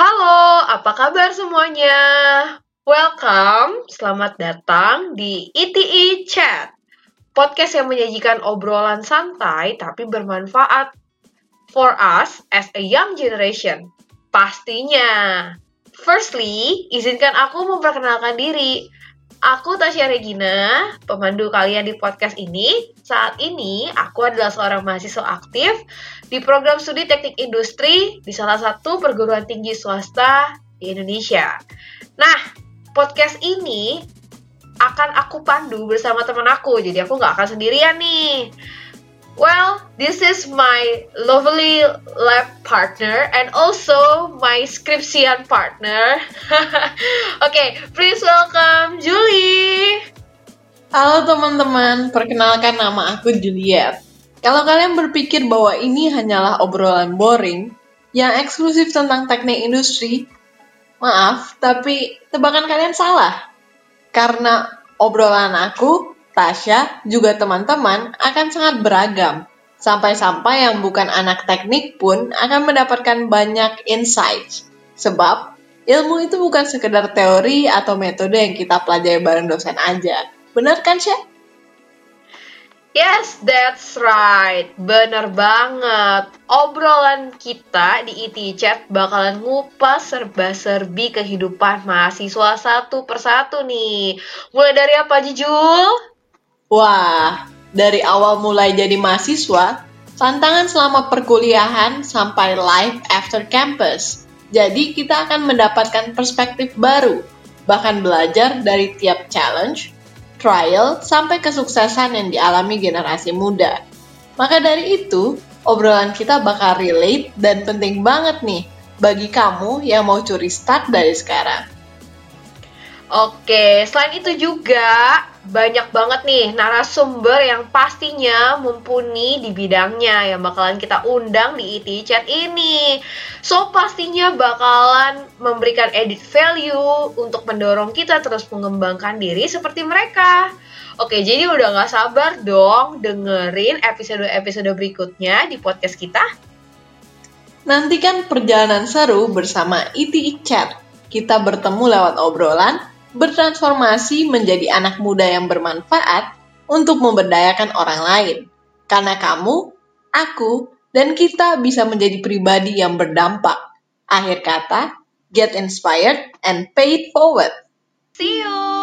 Halo, apa kabar semuanya? Welcome, selamat datang di ITI Chat, podcast yang menyajikan obrolan santai tapi bermanfaat for us as a young generation. Pastinya. Firstly, izinkan aku memperkenalkan diri. Aku Tasya Regina, pemandu kalian di podcast ini. Saat ini, aku adalah seorang mahasiswa aktif di program studi teknik industri di salah satu perguruan tinggi swasta di Indonesia. Nah, podcast ini akan aku pandu bersama teman aku, jadi aku nggak akan sendirian nih. This is my lovely lab partner and also my skripsian partner. Okay, please welcome Julie. Halo teman-teman, perkenalkan nama aku Juliet. Kalau kalian berpikir bahwa ini hanyalah obrolan boring yang eksklusif tentang teknik industri, maaf, tapi tebakan kalian salah. Karena obrolan aku Tasya, juga teman-teman akan sangat beragam. Sampai-sampai yang bukan anak teknik pun akan mendapatkan banyak insight. Sebab, ilmu itu bukan sekedar teori atau metode yang kita pelajari bareng dosen aja. Benar kan? Yes, that's right. Bener banget. Obrolan kita di IT e Chat bakalan ngupas serba-serbi kehidupan mahasiswa satu persatu nih. Mulai dari apa, Jujul? Wah, dari awal mulai jadi mahasiswa, tantangan selama perkuliahan sampai life after campus. Jadi kita akan mendapatkan perspektif baru, bahkan belajar dari tiap challenge, trial, sampai kesuksesan yang dialami generasi muda. Maka dari itu, obrolan kita bakal relate dan penting banget nih bagi kamu yang mau curi start dari sekarang. Oke, selain itu juga banyak banget nih narasumber yang pastinya mumpuni di bidangnya yang bakalan kita undang di IT Chat ini. So pastinya bakalan memberikan edit value untuk mendorong kita terus mengembangkan diri seperti mereka. Oke, jadi udah gak sabar dong dengerin episode-episode berikutnya di podcast kita. Nantikan perjalanan seru bersama IT Chat. Kita bertemu lewat obrolan bertransformasi menjadi anak muda yang bermanfaat untuk memberdayakan orang lain. Karena kamu, aku, dan kita bisa menjadi pribadi yang berdampak. Akhir kata, get inspired and pay it forward. See you!